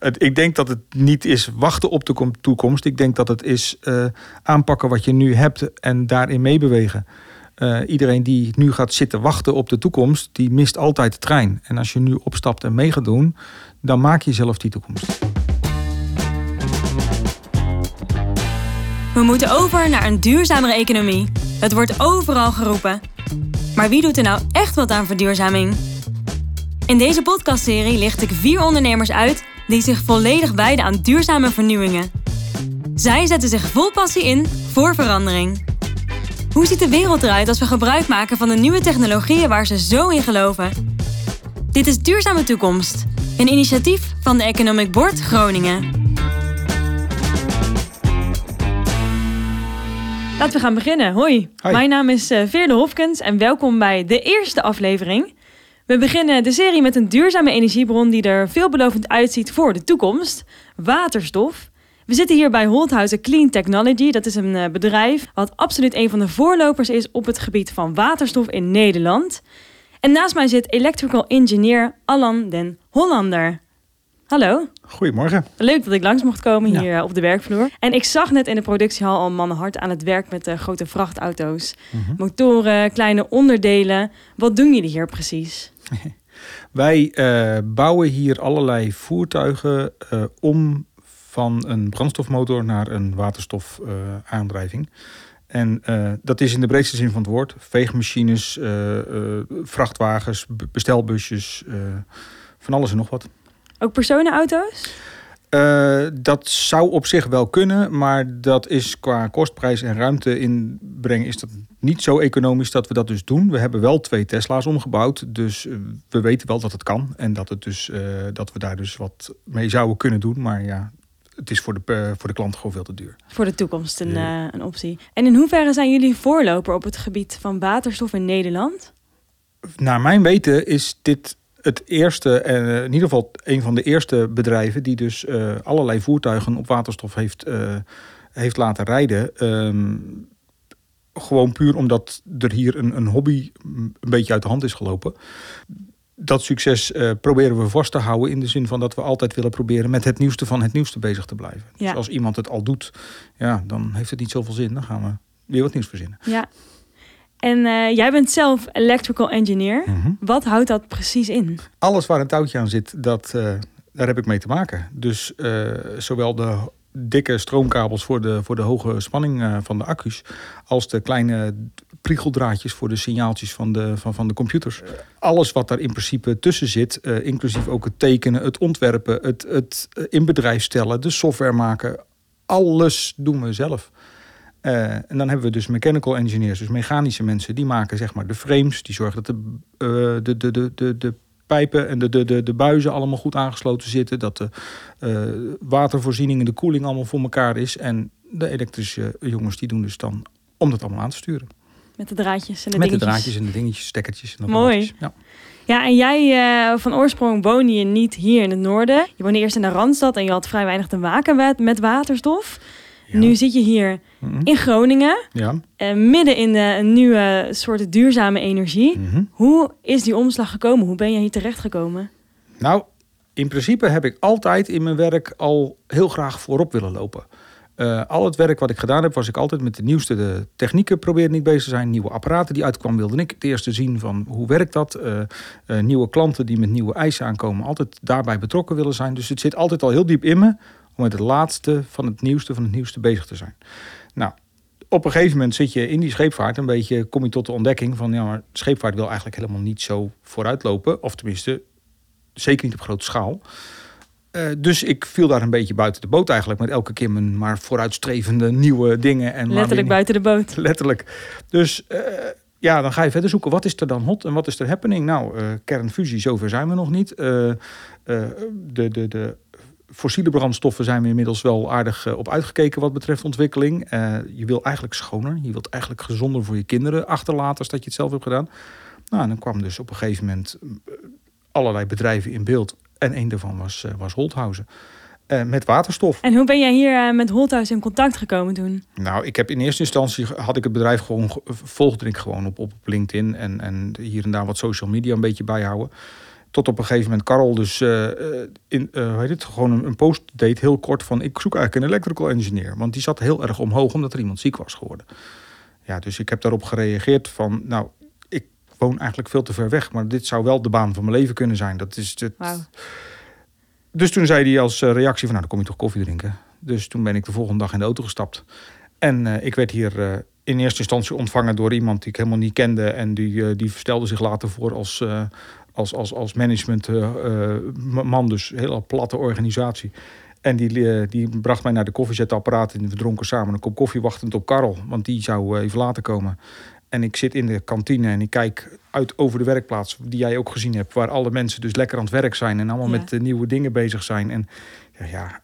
Ik denk dat het niet is wachten op de kom- toekomst. Ik denk dat het is eh, aanpakken wat je nu hebt en daarin meebewegen. Eh, iedereen die nu gaat zitten wachten op de toekomst, die mist altijd de trein. En als je nu opstapt en mee gaat doen, dan maak je zelf die toekomst. We moeten over naar een duurzamere economie. Het wordt overal geroepen. Maar wie doet er nou echt wat aan verduurzaming? In deze podcastserie licht ik vier ondernemers uit die zich volledig wijden aan duurzame vernieuwingen. Zij zetten zich vol passie in voor verandering. Hoe ziet de wereld eruit als we gebruik maken van de nieuwe technologieën waar ze zo in geloven? Dit is Duurzame Toekomst, een initiatief van de Economic Board Groningen. Laten we gaan beginnen. Hoi, Hoi. mijn naam is eh, Veerle Hofkens en welkom bij de eerste aflevering. We beginnen de serie met een duurzame energiebron die er veelbelovend uitziet voor de toekomst: waterstof. We zitten hier bij Holthuizen Clean Technology. Dat is een eh, bedrijf wat absoluut een van de voorlopers is op het gebied van waterstof in Nederland. En naast mij zit electrical engineer Allan den Hollander. Hallo. Goedemorgen. Leuk dat ik langs mocht komen hier eh, op de werkvloer. En ik zag net in de productiehal al mannen hard aan het werk met de grote vrachtauto's. Mhm. Motoren, kleine onderdelen. Wat doen jullie hier precies? Wij eh, bouwen hier allerlei voertuigen eh, om van een brandstofmotor naar een waterstofaandrijving. en eh, dat is in de breedste zin van het woord. Veegmachines, vrachtwagens, bestelbusjes, van alles en nog wat. Ook personenauto's? Eh, dat zou op zich wel kunnen, maar dat is qua kostprijs en ruimte inbrengen is dat niet zo economisch dat we dat dus doen. We hebben wel twee Tesla's omgebouwd, dus eh, we weten wel dat het kan en dat, het dus, eh, dat we daar dus wat mee zouden kunnen doen. Maar ja, het is voor de, voor de klant gewoon veel te duur. Voor de toekomst een, Ja. eh, een optie. En in hoeverre zijn jullie voorloper op het gebied van waterstof in Nederland? Naar mijn weten is dit het eerste, en in ieder geval een van de eerste bedrijven die dus eh, allerlei voertuigen op waterstof heeft, eh, heeft laten rijden. Ehm, gewoon puur omdat er hier een, een hobby mm, een beetje uit de hand is gelopen. Dat succes eh, proberen we vast te houden in de zin van dat we altijd willen proberen met het nieuwste van het nieuwste bezig te blijven. Ja. Dus als iemand het al doet, ja, dan heeft het niet zoveel zin. Dan gaan we weer wat nieuws verzinnen. Ja. En eh, jij bent zelf electrical engineer. Wat houdt dat precies in? alles waar een touwtje aan zit, dat, eh, daar heb ik mee te maken. Dus eh, zowel de dikke stroomkabels voor de, voor de hoge spanning van de accu's, als de kleine priegeldraadjes voor de signaaltjes van de, van, van de computers. Alles wat daar in principe tussen zit, inclusief ook het tekenen, het ontwerpen, het, het in bedrijf stellen, de software maken, alles doen we zelf. Eh, en dan hebben we dus mechanical engineers, dus mechanische mensen, die maken zeg maar de frames, die zorgen dat de, eh, de, de, de, de, de pijpen en de, de, de, de buizen allemaal goed aangesloten zitten, dat de eh, watervoorziening en de koeling allemaal voor elkaar is. En de elektrische jongens die doen dus dan om dat allemaal aan te sturen. Met de draadjes en de Met de dingetjes. draadjes en de dingetjes, stekkertjes. En de Mooi. balletjes. Ja. Ja, en jij van oorsprong woonde je niet hier in het noorden. Je woonde eerst in de Randstad en je had vrij weinig te maken met, met waterstof. Ja. Nu zit je hier Mhm. in Groningen, ja. eh, midden in de, een nieuwe soort duurzame energie. Mhm. Hoe is die omslag gekomen? Hoe ben je hier terechtgekomen? Nou, in principe heb ik altijd in mijn werk al heel graag voorop willen lopen. Eh, al het werk wat ik gedaan heb, was ik altijd met de nieuwste de technieken proberen niet bezig te zijn. Nieuwe apparaten die uitkwamen, wilde ik het eerste zien van hoe werkt dat. Eh, nieuwe klanten die met nieuwe eisen aankomen, altijd daarbij betrokken willen zijn. Dus het zit altijd al heel diep in me om met het laatste van het nieuwste van het nieuwste bezig te zijn. Nou, op een gegeven moment zit je in die scheepvaart een beetje, kom je tot de ontdekking van ja, maar scheepvaart wil eigenlijk helemaal niet zo vooruitlopen. Of tenminste, zeker niet op grote schaal. Eh, dus ik viel daar een beetje buiten de boot eigenlijk. Met elke keer mijn maar vooruitstrevende nieuwe dingen. En Letterlijk buiten de boot. Letterlijk. Dus eh, ja, dan ga je verder zoeken. Wat is er dan hot en wat is er happening? Nou, eh, kernfusie, zover zijn we nog niet. De, de, de fossiele brandstoffen zijn we inmiddels wel aardig eh, op uitgekeken wat betreft ontwikkeling. Eh, je wil eigenlijk schoner. Je wilt eigenlijk gezonder voor je kinderen achterlaten als dat je het zelf hebt gedaan. Nou, en dan kwam dus op een gegeven moment eh, allerlei bedrijven in beeld. En een daarvan was, was Holthausen. Met waterstof. En hoe ben jij hier met Holthuis in contact gekomen toen? Nou, ik heb in eerste instantie had ik het bedrijf gewoon ge- volgde ik gewoon op, op LinkedIn en, en hier en daar wat social media een beetje bijhouden. Tot op een gegeven moment Karel dus uh, in, uh, hoe heet het, gewoon een, een, post deed heel kort van ik zoek eigenlijk een electrical engineer. Want die zat heel erg omhoog omdat er iemand ziek was geworden. Ja, dus ik heb daarop gereageerd van nou, ik woon eigenlijk veel te ver weg, maar dit zou wel de baan van mijn leven kunnen zijn. Dat is het. Wow. Dus toen zei hij als reactie van nou, dan kom je toch koffie drinken. Dus toen ben ik de volgende dag in de auto gestapt. En ik werd hier in eerste instantie ontvangen door iemand die ik helemaal niet kende. En die, die stelde zich later voor als, als, als, als managementman, uh, dus een hele platte organisatie. En die, die bracht mij naar de koffiezetapparaat en we dronken samen een kop koffie wachtend op Karel, want die zou even later komen. En ik zit in de kantine en ik kijk uit over de werkplaats, die jij ook gezien hebt, waar alle mensen dus lekker aan het werk zijn en allemaal ja. met nieuwe dingen bezig zijn. En ja, ja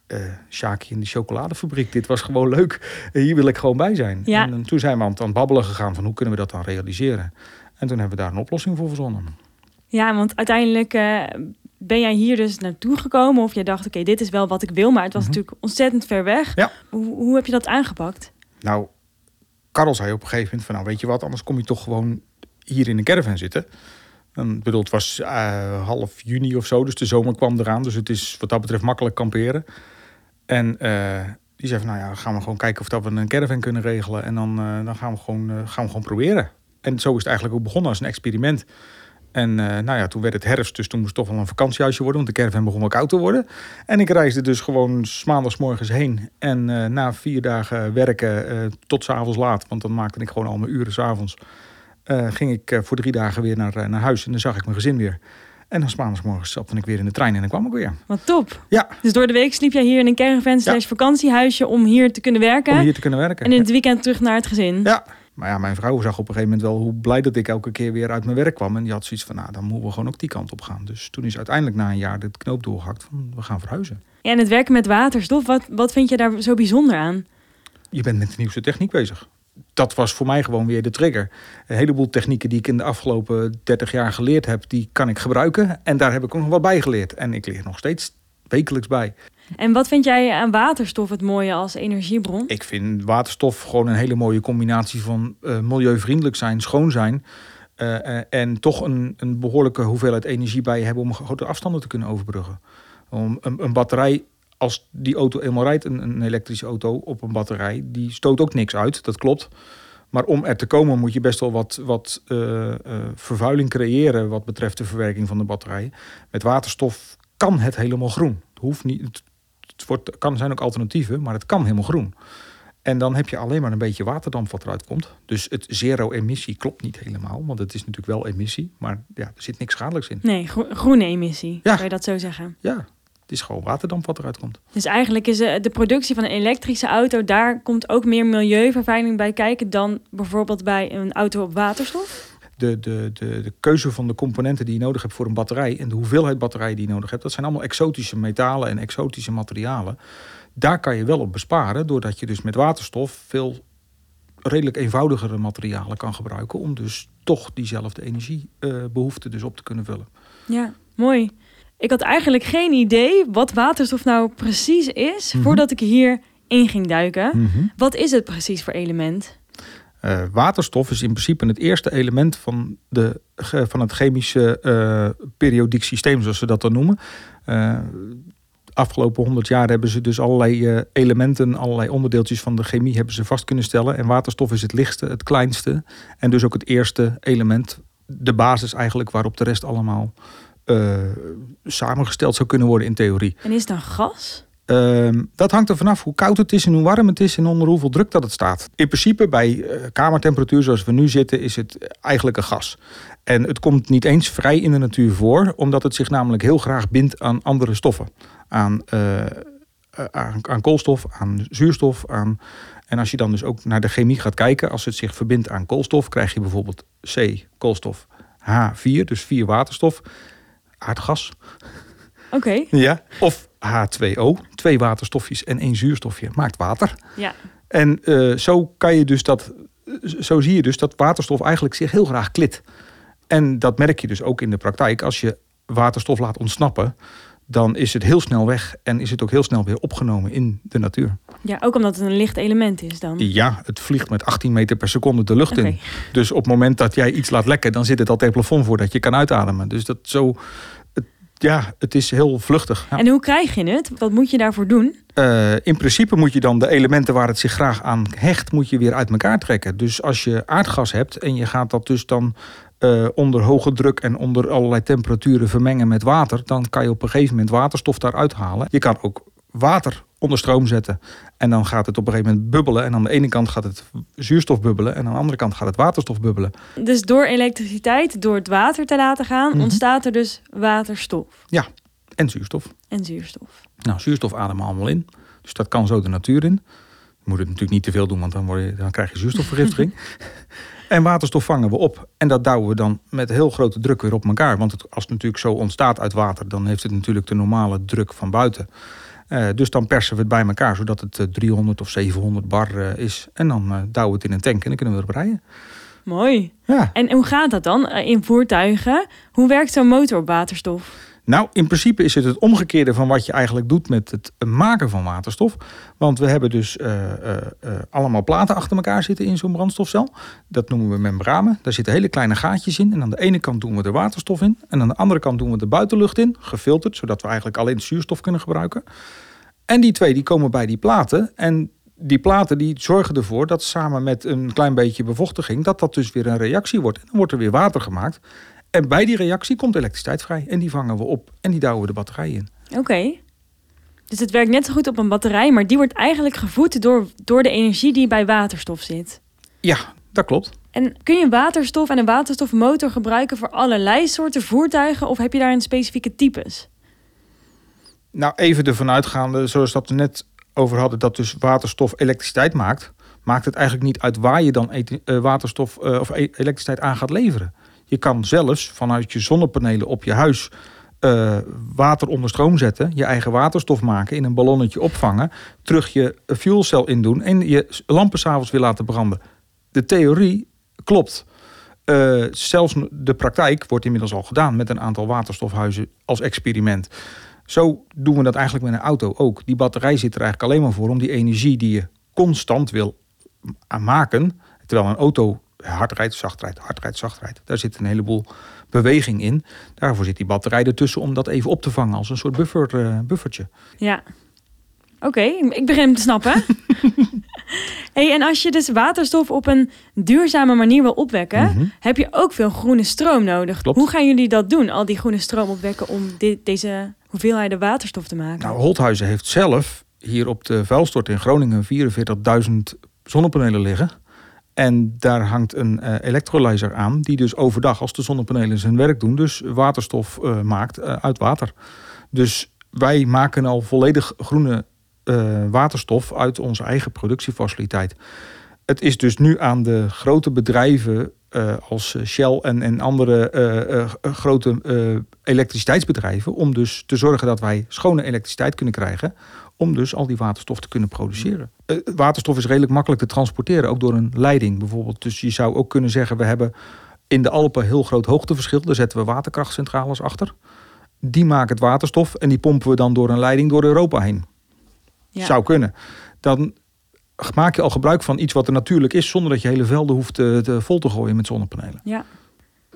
uh, in de chocoladefabriek, dit was gewoon leuk. Hier wil ik gewoon bij zijn. Ja. En toen zijn we aan het, aan het babbelen gegaan van hoe kunnen we dat dan realiseren. En toen hebben we daar een oplossing voor verzonnen. Ja, want uiteindelijk uh, ben jij hier dus naartoe gekomen of je dacht, oké, okay, dit is wel wat ik wil, maar het was mm -hmm. natuurlijk ontzettend ver weg. Ja. Hoe, hoe heb je dat aangepakt? Nou, Karel zei op een gegeven moment van, nou weet je wat, anders kom je toch gewoon hier in een caravan zitten. Dan, bedoel, het was uh, half juni of zo, dus de zomer kwam eraan, dus het is wat dat betreft makkelijk kamperen. En uh, die zei van, nou ja, gaan we gewoon kijken of dat we een caravan kunnen regelen en dan, dan gaan, we gewoon, gaan we gewoon proberen. En zo is het eigenlijk ook begonnen als een experiment. En uh, nou ja, toen werd het herfst, dus toen moest het toch wel een vakantiehuisje worden, want de caravan begon wel koud te worden. En ik reisde dus gewoon maandagsmorgens heen. En uh, na vier dagen werken uh, tot s'avonds laat, want dan maakte ik gewoon al mijn uren s'avonds, ging ik voor drie dagen weer naar, naar huis en dan zag ik mijn gezin weer. En dan maandagsmorgens stapte ik weer in de trein en dan kwam ik weer. Wat top. Ja. Dus door de week sliep jij hier in een caravan slash vakantiehuisje om hier te kunnen werken. Om hier te kunnen werken. En in het weekend terug naar het gezin. Ja. Maar ja, mijn vrouw zag op een gegeven moment wel hoe blij dat ik elke keer weer uit mijn werk kwam. En die had zoiets van, nou, dan moeten we gewoon ook die kant op gaan. Dus toen is uiteindelijk na een jaar de knoop doorgehakt van, we gaan verhuizen. Ja, en het werken met waterstof, wat, wat vind je daar zo bijzonder aan? Je bent met de nieuwste techniek bezig. Dat was voor mij gewoon weer de trigger. Een heleboel technieken die ik in de afgelopen 30 jaar geleerd heb, die kan ik gebruiken. En daar heb ik ook nog wat bij geleerd. En ik leer nog steeds wekelijks bij. En wat vind jij aan waterstof het mooie als energiebron? Ik vind waterstof gewoon een hele mooie combinatie van uh, milieuvriendelijk zijn, schoon zijn. Uh, en toch een, een behoorlijke hoeveelheid energie bij hebben om grote afstanden te kunnen overbruggen. Om een, een batterij, als die auto eenmaal rijdt, een, een elektrische auto op een batterij, die stoot ook niks uit, dat klopt. Maar om er te komen moet je best wel wat, wat uh, uh, vervuiling creëren wat betreft de verwerking van de batterij. Met waterstof kan het helemaal groen. Het hoeft niet, het, het wordt, kan zijn ook alternatieven, maar het kan helemaal groen. En dan heb je alleen maar een beetje waterdamp wat eruit komt. Dus het zero-emissie klopt niet helemaal, want het is natuurlijk wel emissie, maar ja, er zit niks schadelijks in. Nee, gro groene emissie, Ja. kan je dat zo zeggen? Ja, is gewoon waterdamp wat eruit komt. Dus eigenlijk is eh, de productie van een elektrische auto, daar komt ook meer milieuvervuiling bij kijken dan bijvoorbeeld bij een auto op waterstof? De, de, de, de keuze van de componenten die je nodig hebt voor een batterij en de hoeveelheid batterij die je nodig hebt, dat zijn allemaal exotische metalen en exotische materialen. Daar kan je wel op besparen, doordat je dus met waterstof veel redelijk eenvoudigere materialen kan gebruiken om dus toch diezelfde energiebehoefte dus op te kunnen vullen. Ja, mooi. Ik had eigenlijk geen idee wat waterstof nou precies is Mhm. voordat ik hier in ging duiken. Mhm. Wat is het precies voor element? Uh, waterstof is in principe het eerste element van, de, van het chemische uh, periodiek systeem, zoals ze dat dan noemen. Uh, afgelopen honderd jaar hebben ze dus allerlei elementen, allerlei onderdeeltjes van de chemie hebben ze vast kunnen stellen. En waterstof is het lichtste, het kleinste en dus ook het eerste element, de basis eigenlijk waarop de rest allemaal uh, samengesteld zou kunnen worden in theorie. En is dan gas? Uh, dat hangt er vanaf hoe koud het is en hoe warm het is en onder hoeveel druk dat het staat. In principe bij uh, kamertemperatuur zoals we nu zitten is het eigenlijk een gas. En het komt niet eens vrij in de natuur voor, omdat het zich namelijk heel graag bindt aan andere stoffen. Aan, uh, aan, aan koolstof, aan zuurstof. Aan... En als je dan dus ook naar de chemie gaat kijken, als het zich verbindt aan koolstof, krijg je bijvoorbeeld C, koolstof, H4, dus 4 waterstof, aardgas. Oké. Okay. Ja. Of H2O, twee waterstofjes en één zuurstofje, maakt water. Ja. En uh, zo kan je dus dat, zo zie je dus dat waterstof eigenlijk zich heel graag klit. En dat merk je dus ook in de praktijk. Als je waterstof laat ontsnappen, dan is het heel snel weg en is het ook heel snel weer opgenomen in de natuur. Ja, ook omdat het een licht element is dan. Ja, het vliegt met 18 meter per seconde de lucht okay. in. Dus op het moment dat jij iets laat lekken, dan zit het al tegen het plafond voordat je kan uitademen. Dus dat zo, ja, het is heel vluchtig. Ja. En hoe krijg je het? Wat moet je daarvoor doen? Uh, in principe moet je dan de elementen waar het zich graag aan hecht, moet je weer uit elkaar trekken. Dus als je aardgas hebt en je gaat dat dus dan uh, onder hoge druk en onder allerlei temperaturen vermengen met water, dan kan je op een gegeven moment waterstof daaruit halen. Je kan ook water onder stroom zetten. En dan gaat het op een gegeven moment bubbelen. En aan de ene kant gaat het zuurstof bubbelen. En aan de andere kant gaat het waterstof bubbelen. Dus door elektriciteit, door het water te laten gaan, Mhm. ontstaat er dus waterstof Ja, en zuurstof. en zuurstof. Nou, zuurstof ademen we allemaal in. Dus dat kan zo de natuur in. Je moet het natuurlijk niet te veel doen, want dan, word je, dan krijg je zuurstofvergiftiging. en waterstof vangen we op. En dat douwen we dan met heel grote druk weer op elkaar. Want het, als het natuurlijk zo ontstaat uit water, dan heeft het natuurlijk de normale druk van buiten. Uh, dus dan persen we het bij elkaar, zodat het uh, 300 of 700 bar uh, is. En dan douwen we het in een tank en dan kunnen we erop rijden. Mooi. Ja. En hoe gaat dat dan in voertuigen? Hoe werkt zo'n motor op waterstof? Nou, in principe is het het omgekeerde van wat je eigenlijk doet met het maken van waterstof. Want we hebben dus uh, uh, uh, allemaal platen achter elkaar zitten in zo'n brandstofcel. Dat noemen we membranen. Daar zitten hele kleine gaatjes in. En aan de ene kant doen we er waterstof in. En aan de andere kant doen we de buitenlucht in, gefilterd, zodat we eigenlijk alleen zuurstof kunnen gebruiken. En die twee die komen bij die platen. En die platen die zorgen ervoor dat samen met een klein beetje bevochtiging, dat dat dus weer een reactie wordt. En dan wordt er weer water gemaakt. En bij die reactie komt elektriciteit vrij. En die vangen we op en die douwen we de batterij in. Oké. Okay. Dus het werkt net zo goed op een batterij, maar die wordt eigenlijk gevoed door, door de energie die bij waterstof zit. Ja, dat klopt. En kun je waterstof en een waterstofmotor gebruiken voor allerlei soorten voertuigen of heb je daar een specifieke types? Nou, even ervan uitgaande, zoals dat we net over hadden, dat dus waterstof elektriciteit maakt, maakt het eigenlijk niet uit waar je dan uh, waterstof uh, of elektriciteit aan gaat leveren. Je kan zelfs vanuit je zonnepanelen op je huis uh, water onder stroom zetten, je eigen waterstof maken, in een ballonnetje opvangen, terug je fuelcel in doen en je lampen s'avonds weer laten branden. De theorie klopt. Uh, zelfs de praktijk wordt inmiddels al gedaan met een aantal waterstofhuizen als experiment. Zo doen we dat eigenlijk met een auto ook. Die batterij zit er eigenlijk alleen maar voor om die energie die je constant wil maken, terwijl een auto hard rijdt, zacht rijdt, hard rijdt, zacht rijdt. Daar zit een heleboel beweging in. Daarvoor zit die batterij ertussen om dat even op te vangen als een soort buffer, uh, buffertje. Ja. Oké, okay, ik begin hem te snappen. hey, en als je dus waterstof op een duurzame manier wil opwekken, mm -hmm. heb je ook veel groene stroom nodig. Klopt. Hoe gaan jullie dat doen, al die groene stroom opwekken, om dit, deze hoeveelheden waterstof te maken? Nou, Holthuizen heeft zelf hier op de vuilstort in Groningen 44.000 zonnepanelen liggen. En daar hangt een uh, electrolyzer aan, die dus overdag, als de zonnepanelen zijn werk doen, dus waterstof uh, maakt uh, uit water. Dus wij maken al volledig groene waterstof uit onze eigen productiefaciliteit. Het is dus nu aan de grote bedrijven uh, als Shell en, en andere uh, grote elektriciteitsbedrijven om dus te zorgen dat wij schone elektriciteit kunnen krijgen om dus al die waterstof te kunnen produceren. waterstof is redelijk makkelijk te transporteren, ook door een leiding bijvoorbeeld. Dus je zou ook kunnen zeggen, we hebben in de Alpen heel groot hoogteverschil. Daar zetten we waterkrachtcentrales achter. Die maken het waterstof en die pompen we dan door een leiding door Europa heen. Ja. Zou kunnen. Dan maak je al gebruik van iets wat er natuurlijk is, zonder dat je hele velden hoeft te, te vol te gooien met zonnepanelen. Ja.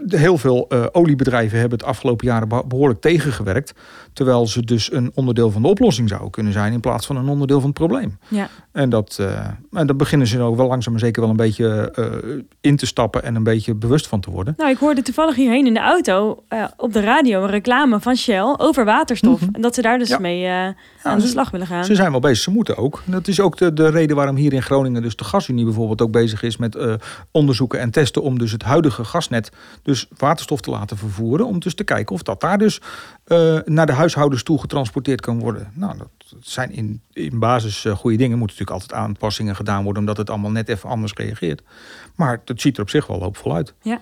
Heel veel uh, oliebedrijven hebben het afgelopen jaren behoorlijk tegengewerkt. Terwijl ze dus een onderdeel van de oplossing zouden kunnen zijn in plaats van een onderdeel van het probleem. Ja. En, dat, uh, en daar beginnen ze ook wel langzaam maar zeker wel een beetje uh, in te stappen en een beetje bewust van te worden. Nou, ik hoorde toevallig hierheen in de auto op de radio een reclame van Shell over waterstof. Mm -hmm. En dat ze daar dus ja. mee ja, aan de slag willen gaan. Ze zijn wel bezig, ze moeten ook. Dat is ook de, de reden waarom hier in Groningen dus de gasunie bijvoorbeeld ook bezig is met onderzoeken en testen om dus het huidige gasnet dus waterstof te laten vervoeren. Om dus te kijken of dat daar dus uh, naar de huishoudens toe getransporteerd kan worden. Nou, dat zijn in, in basis uh, goede dingen. Moeten natuurlijk altijd aanpassingen gedaan worden, omdat het allemaal net even anders reageert. Maar het ziet er op zich wel hoopvol uit. Ja.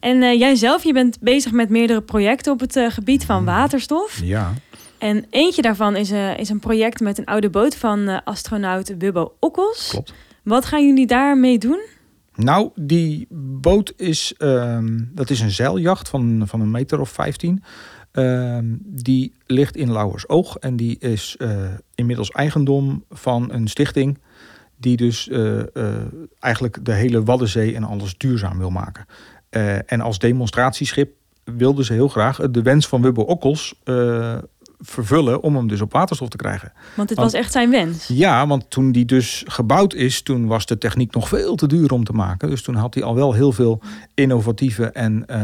En uh, jij zelf, je bent bezig met meerdere projecten op het gebied van waterstof. Ja. En eentje daarvan is, is een project met een oude boot van astronaut Bubbo Okkels. Klopt. Wat gaan jullie daarmee doen? Nou, die boot is, um, dat is een zeiljacht van, van een meter of 15. Uh, die ligt in Lauwersoog en die is uh, inmiddels eigendom van een stichting die dus uh, eigenlijk de hele Waddenzee en alles duurzaam wil maken. en als demonstratieschip wilden ze heel graag de wens van Wubbo Okkels vervullen om hem dus op waterstof te krijgen. Want het was echt zijn wens? Ja, want toen die dus gebouwd is, toen was de techniek nog veel te duur om te maken. Dus toen had hij al wel heel veel innovatieve en uh,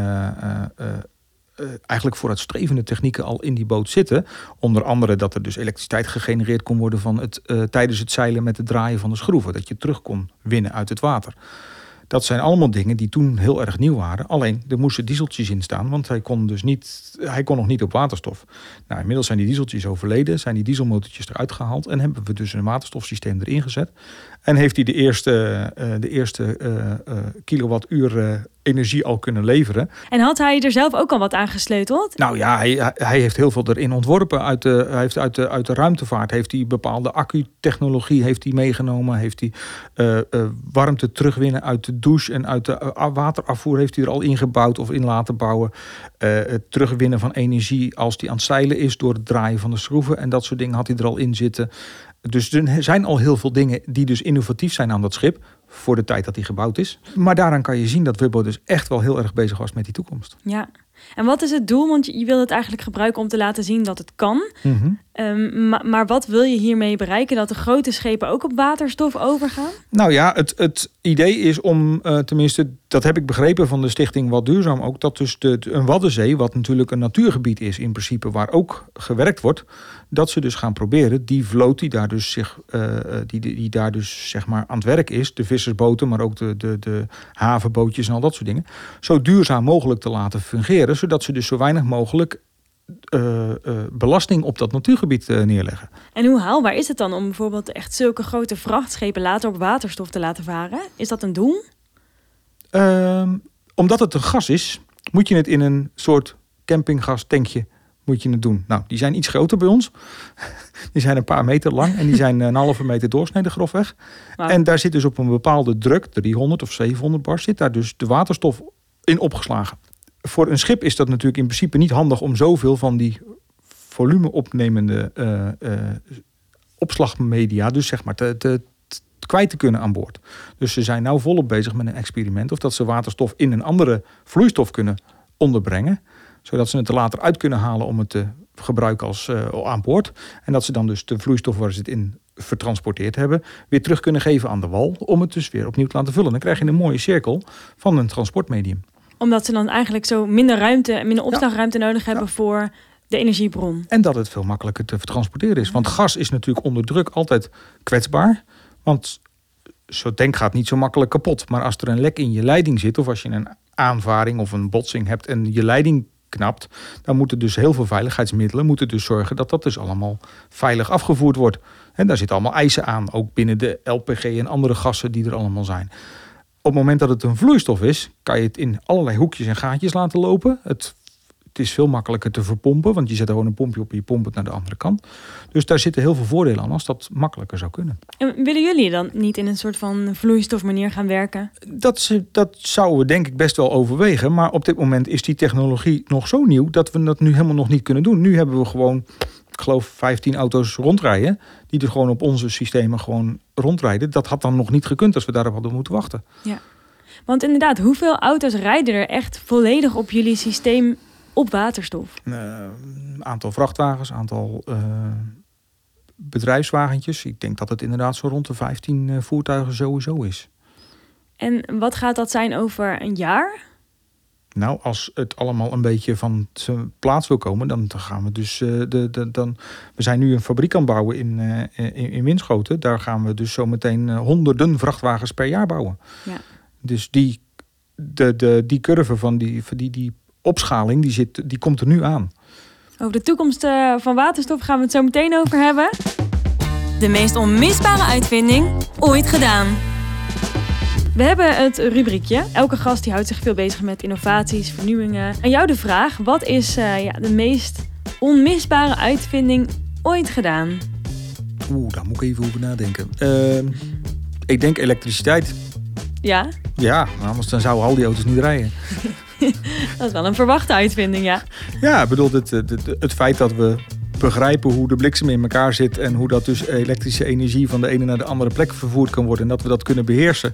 uh, eigenlijk vooruitstrevende technieken al in die boot zitten. Onder andere dat er dus elektriciteit gegenereerd kon worden van het, tijdens het zeilen met het draaien van de schroeven. Dat je terug kon winnen uit het water. Dat zijn allemaal dingen die toen heel erg nieuw waren. Alleen er moesten dieseltjes in staan, want hij kon dus niet, hij kon nog niet op waterstof. Nou, inmiddels zijn die dieseltjes overleden, zijn die dieselmotortjes eruit gehaald en hebben we dus een waterstofsysteem erin gezet. En heeft hij de eerste, uh, de eerste uh, uh, kilowattuur energie al kunnen leveren. En had hij er zelf ook al wat aan gesleuteld? Nou ja, hij, hij heeft heel veel erin ontworpen. Uit de, hij heeft uit, de, uit de ruimtevaart heeft hij bepaalde accu-technologie heeft hij meegenomen. Heeft hij uh, uh, warmte terugwinnen uit de douche en uit de uh, waterafvoer heeft hij er al ingebouwd of in laten bouwen. het terugwinnen van energie als die aan het zeilen is door het draaien van de schroeven en dat soort dingen had hij er al in zitten. Dus er zijn al heel veel dingen die dus innovatief zijn aan dat schip voor de tijd dat hij gebouwd is. Maar daaraan kan je zien dat Wubbo dus echt wel heel erg bezig was met die toekomst. Ja, en wat is het doel? Want je wil het eigenlijk gebruiken om te laten zien dat het kan. Mm -hmm. um, maar, maar, wat wil je hiermee bereiken? Dat de grote schepen ook op waterstof overgaan? Nou ja, het, het idee is om, uh, tenminste, dat heb ik begrepen van de stichting Wat Duurzaam ook, dat dus de, een Waddenzee, wat natuurlijk een natuurgebied is in principe, waar ook gewerkt wordt, dat ze dus gaan proberen die vloot die daar dus, zich, uh, die, die, die, daar dus zeg maar aan het werk is, de vissersboten, maar ook de, de, de havenbootjes en al dat soort dingen, zo duurzaam mogelijk te laten fungeren, zodat ze dus zo weinig mogelijk uh, uh, belasting op dat natuurgebied uh, neerleggen. En hoe haalbaar is het dan om bijvoorbeeld echt zulke grote vrachtschepen later op waterstof te laten varen? Is dat een doel? Ehm, omdat het een gas is, moet je het in een soort campinggastankje moet je het doen. Nou, die zijn iets groter bij ons. Die zijn een paar meter lang en die zijn een halve meter doorsnede grofweg. Wow. En daar zit dus op een bepaalde druk, 300 of 700 bar, zit daar dus de waterstof in opgeslagen. Voor een schip is dat natuurlijk in principe niet handig om zoveel van die volume opnemende uh, uh, opslagmedia, dus zeg maar, te, te, te, kwijt te kunnen aan boord. Dus ze zijn nou volop bezig met een experiment of dat ze waterstof in een andere vloeistof kunnen onderbrengen zodat ze het er later uit kunnen halen om het te gebruiken als uh, aan boord. En dat ze dan dus de vloeistof waar ze het in vertransporteerd hebben, weer terug kunnen geven aan de wal. Om het dus weer opnieuw te laten vullen. Dan krijg je een mooie cirkel van een transportmedium. Omdat ze dan eigenlijk zo minder ruimte en minder opslagruimte ja. nodig hebben ja. voor de energiebron. En dat het veel makkelijker te transporteren is. Want gas is natuurlijk onder druk altijd kwetsbaar. Want zo'n tank gaat niet zo makkelijk kapot. Maar als er een lek in je leiding zit, of als je een aanvaring of een botsing hebt en je leiding knapt, dan moeten dus heel veel veiligheidsmiddelen moeten dus zorgen dat dat dus allemaal veilig afgevoerd wordt. En daar zitten allemaal eisen aan, ook binnen de LPG en andere gassen die er allemaal zijn. Op het moment dat het een vloeistof is, kan je het in allerlei hoekjes en gaatjes laten lopen. Het het is veel makkelijker te verpompen, want je zet gewoon een pompje op en je pompt het naar de andere kant. Dus daar zitten heel veel voordelen aan als dat makkelijker zou kunnen. En willen jullie dan niet in een soort van vloeistofmanier gaan werken? Dat, dat zouden we denk ik best wel overwegen. Maar op dit moment is die technologie nog zo nieuw dat we dat nu helemaal nog niet kunnen doen. Nu hebben we gewoon, ik geloof, 15 auto's rondrijden. Die er gewoon op onze systemen gewoon rondrijden. Dat had dan nog niet gekund als we daarop hadden moeten wachten. Ja. Want inderdaad, hoeveel auto's rijden er echt volledig op jullie systeem op waterstof? Een uh, aantal vrachtwagens, aantal uh, bedrijfswagentjes. Ik denk dat het inderdaad zo rond de 15 uh, voertuigen sowieso is. En wat gaat dat zijn over een jaar? Nou, als het allemaal een beetje van zijn plaats wil komen, dan gaan we dus. Uh, de, de, dan, we zijn nu een fabriek aan het bouwen in, uh, in, in Winschoten. Daar gaan we dus zo meteen uh, honderden vrachtwagens per jaar bouwen. Ja. Dus die, de, de, die curve van die, die, die opschaling, die, zit, die komt er nu aan. Over de toekomst uh, van waterstof gaan we het zo meteen over hebben. De meest onmisbare uitvinding ooit gedaan. We hebben het rubriekje. Elke gast die houdt zich veel bezig met innovaties, vernieuwingen. En jou de vraag, wat is uh, ja, de meest onmisbare uitvinding ooit gedaan? Oeh, daar moet ik even over nadenken. Uh, ik denk elektriciteit. Ja? Ja, anders dan zouden al die auto's niet rijden. dat is wel een verwachte uitvinding, ja. Ja, ik bedoel, het, het, het feit dat we begrijpen hoe de bliksem in elkaar zit en hoe dat dus elektrische energie van de ene naar de andere plek vervoerd kan worden en dat we dat kunnen beheersen,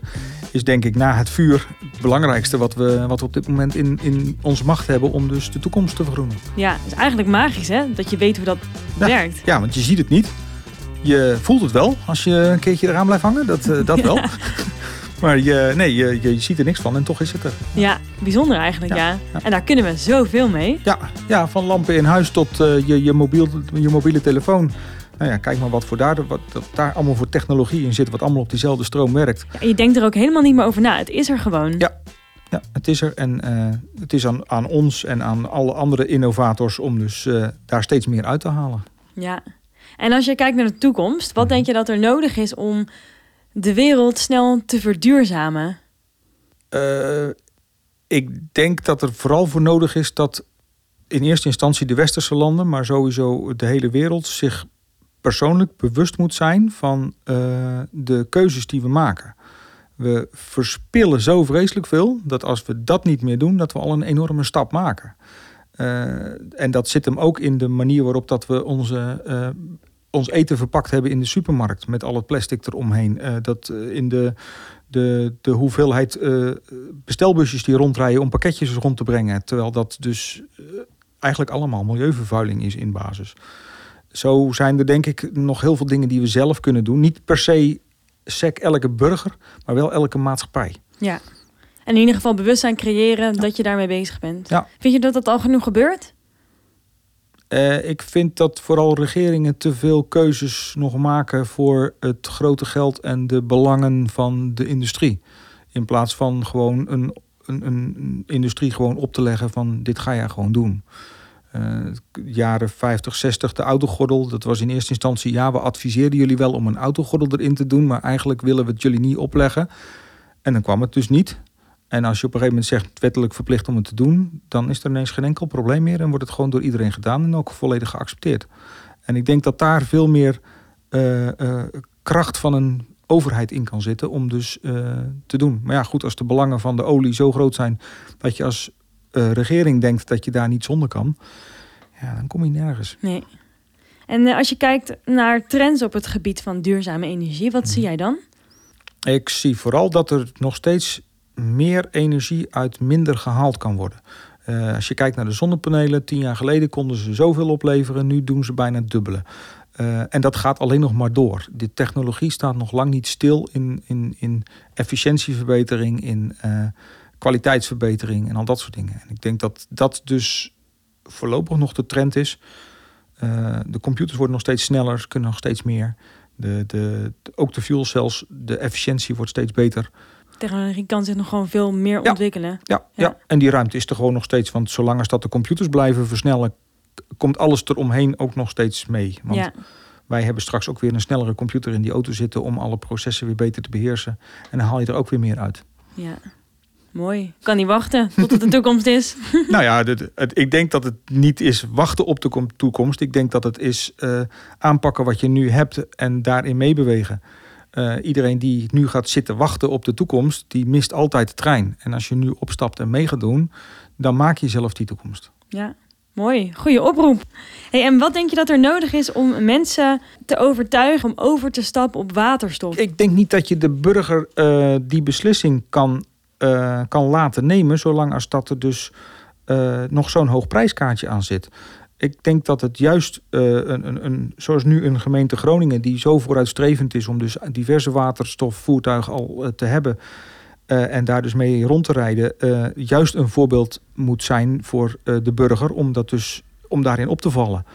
is denk ik na het vuur het belangrijkste wat we, wat we op dit moment in, in onze macht hebben om dus de toekomst te vergroenen. Ja, het is eigenlijk magisch hè, dat je weet hoe dat werkt. Ja, want je ziet het niet. Je voelt het wel als je een keertje eraan blijft hangen, dat, uh, dat wel. Maar je, nee, je, je ziet er niks van en toch is het er. Ja, bijzonder eigenlijk, ja. En daar kunnen we zoveel mee. Ja, ja van lampen in huis tot uh, je, je, mobiel, je mobiele telefoon. Nou ja, kijk maar wat, voor daar, wat daar allemaal voor technologie in zit, wat allemaal op diezelfde stroom werkt. Ja, je denkt er ook helemaal niet meer over na. Het is er gewoon. Ja, ja het is er. En uh, het is aan, aan ons en aan alle andere innovators om dus uh, daar steeds meer uit te halen. Ja. En als je kijkt naar de toekomst, wat denk je dat er nodig is om de wereld snel te verduurzamen? Uh, ik denk dat er vooral voor nodig is dat in eerste instantie de westerse landen, maar sowieso de hele wereld zich persoonlijk bewust moet zijn van uh, de keuzes die we maken. We verspillen zo vreselijk veel dat als we dat niet meer doen, dat we al een enorme stap maken. Uh, en dat zit hem ook in de manier waarop dat we onze ons eten verpakt hebben in de supermarkt met al het plastic eromheen. Uh, dat uh, in de, de, de hoeveelheid uh, bestelbusjes die rondrijden om pakketjes rond te brengen. Terwijl dat dus eigenlijk allemaal milieuvervuiling is in basis. Zo zijn er denk ik nog heel veel dingen die we zelf kunnen doen. Niet per se sec elke burger, maar wel elke maatschappij. Ja, en in ieder geval bewustzijn creëren ja. dat je daarmee bezig bent. Ja. Vind je dat dat al genoeg gebeurt? Uh, ik vind dat vooral regeringen te veel keuzes nog maken voor het grote geld en de belangen van de industrie. In plaats van gewoon een, een, een industrie gewoon op te leggen van dit ga jij gewoon doen. Uh, jaren 50, 60, de autogordel. Dat was in eerste instantie, ja, we adviseerden jullie wel om een autogordel erin te doen, maar eigenlijk willen we het jullie niet opleggen. En dan kwam het dus niet. En als je op een gegeven moment zegt wettelijk verplicht om het te doen, dan is er ineens geen enkel probleem meer en wordt het gewoon door iedereen gedaan en ook volledig geaccepteerd. En ik denk dat daar veel meer uh, uh, kracht van een overheid in kan zitten om dus uh, te doen. Maar ja, goed, als de belangen van de olie zo groot zijn dat je als regering denkt dat je daar niet zonder kan, ja, dan kom je nergens. Nee. En als je kijkt naar trends op het gebied van duurzame energie, wat hmm. zie jij dan? Ik zie vooral dat er nog steeds meer energie uit minder gehaald kan worden. Uh, als je kijkt naar de zonnepanelen, tien jaar geleden konden ze zoveel opleveren, nu doen ze bijna het dubbele. Uh, en dat gaat alleen nog maar door. De technologie staat nog lang niet stil in, in, in efficiëntieverbetering, in uh, kwaliteitsverbetering en al dat soort dingen. En ik denk dat dat dus voorlopig nog de trend is. de computers worden nog steeds sneller, ze kunnen nog steeds meer. De, de, ook de fuel cells, de efficiëntie wordt steeds beter technologie kan zich nog gewoon veel meer ja. ontwikkelen. Ja, ja, ja, en die ruimte is er gewoon nog steeds. Want zolang als dat de computers blijven versnellen, komt alles eromheen ook nog steeds mee. Want ja. wij hebben straks ook weer een snellere computer in die auto zitten om alle processen weer beter te beheersen. En dan haal je er ook weer meer uit. Ja. Mooi. Kan niet wachten tot het de toekomst is. nou ja, het, het, ik denk dat het niet is wachten op de toekomst. Ik denk dat het is uh, aanpakken wat je nu hebt en daarin meebewegen. Uh, iedereen die nu gaat zitten wachten op de toekomst, die mist altijd de trein. En als je nu opstapt en mee gaat doen, dan maak je zelf die toekomst. Ja, mooi. Goeie oproep. Hey, en wat denk je dat er nodig is om mensen te overtuigen om over te stappen op waterstof? Ik denk niet dat je de burger uh, die beslissing kan, uh, kan laten nemen, zolang als dat er dus nog zo'n hoog prijskaartje aan zit ik denk dat het juist uh, een, een, een, zoals nu een gemeente Groningen, die zo vooruitstrevend is om dus diverse waterstofvoertuigen al uh, te hebben uh, en daar dus mee rond te rijden, juist een voorbeeld moet zijn voor de burger om, dat dus, om daarin op te vallen.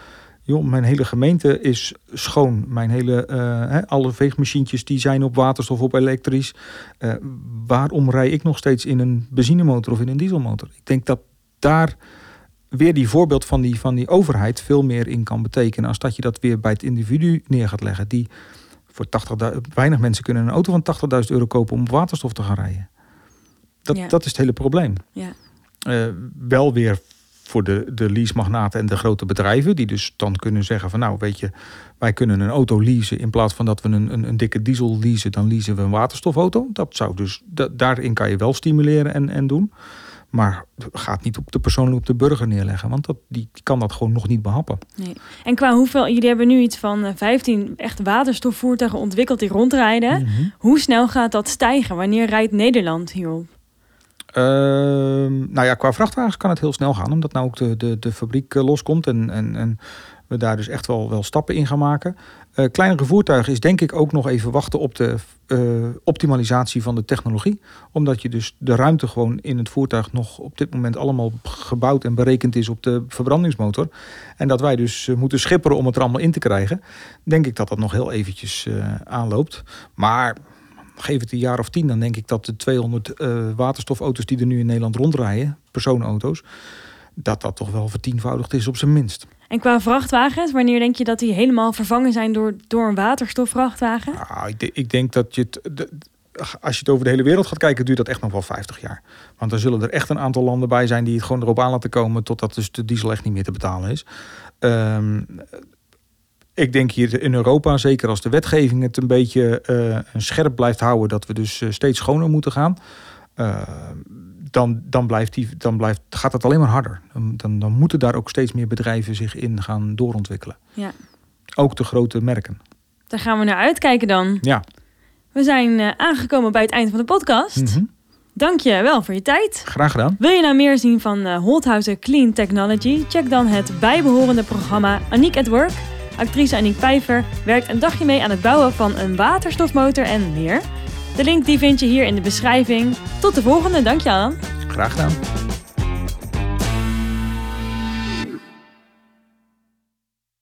Joh, mijn hele gemeente is schoon. Mijn hele, alle veegmachientjes die zijn op waterstof, op elektrisch. waarom rij ik nog steeds in een benzinemotor of in een dieselmotor? Ik denk dat daar weer die voorbeeld van die, van die overheid veel meer in kan betekenen. Als dat je dat weer bij het individu neer gaat leggen. Die voor 80, weinig mensen kunnen een auto van 80.000 euro kopen om op waterstof te gaan rijden. Dat, Ja. dat is het hele probleem. Ja. Eh, wel weer voor de, de leasemagnaten en de grote bedrijven, die dus dan kunnen zeggen van nou weet je, wij kunnen een auto leasen in plaats van dat we een, een, een dikke diesel leasen, dan leasen we een waterstofauto. Dat zou dus, da- daarin kan je wel stimuleren en, en doen. Maar gaat niet op de persoon op de burger neerleggen. Want dat, die, die kan dat gewoon nog niet behappen. Nee. En qua hoeveel, jullie hebben nu iets van eh, 15 echt waterstofvoertuigen ontwikkeld die rondrijden. Mhm. Hoe snel gaat dat stijgen? Wanneer rijdt Nederland hierop? Ehm, nou ja, qua vrachtwagens kan het heel snel gaan. Omdat nou ook de, de, de fabriek eh, loskomt. En, en, en daar dus echt wel, wel stappen in gaan maken. Eh, kleinere voertuigen is denk ik ook nog even wachten op de eh, optimalisatie van de technologie. Omdat je dus de ruimte gewoon in het voertuig nog op dit moment allemaal gebouwd en berekend is op de verbrandingsmotor. En dat wij dus eh, moeten schipperen om het er allemaal in te krijgen. Denk ik dat dat nog heel eventjes aanloopt. Maar geef het een jaar of tien, dan denk ik dat de 200 eh, waterstofauto's die er nu in Nederland rondrijden, personenauto's, dat dat toch wel vertienvoudigd is op zijn minst. En qua vrachtwagens, wanneer denk je dat die helemaal vervangen zijn door, door een waterstofvrachtwagen? Nou, ik, ik denk dat je het. als je het over de hele wereld gaat kijken, duurt dat echt nog wel 50 jaar. Want dan zullen er echt een aantal landen bij zijn die het gewoon erop aan laten komen totdat dus de diesel echt niet meer te betalen is. Ehm, ik denk hier in Europa, zeker als de wetgeving het een beetje eh, scherp blijft houden, dat we dus eh, steeds schoner moeten gaan. eh, dan, dan, blijft die, dan blijft, gaat het alleen maar harder. Dan, dan, dan moeten daar ook steeds meer bedrijven zich in gaan doorontwikkelen. Ja. Ook de grote merken. Daar gaan we naar uitkijken dan. Ja. We zijn eh, aangekomen bij het eind van de podcast. Mhm. Dank je wel voor je tijd. Graag gedaan. Wil je nou meer zien van Holthausen Clean Technology? Check dan het bijbehorende programma Aniek at Work. Actrice Aniek Pijver werkt een dagje mee aan het bouwen van een waterstofmotor en meer. De link die vind je hier in de beschrijving. Tot de volgende, dank je Alan. Graag gedaan.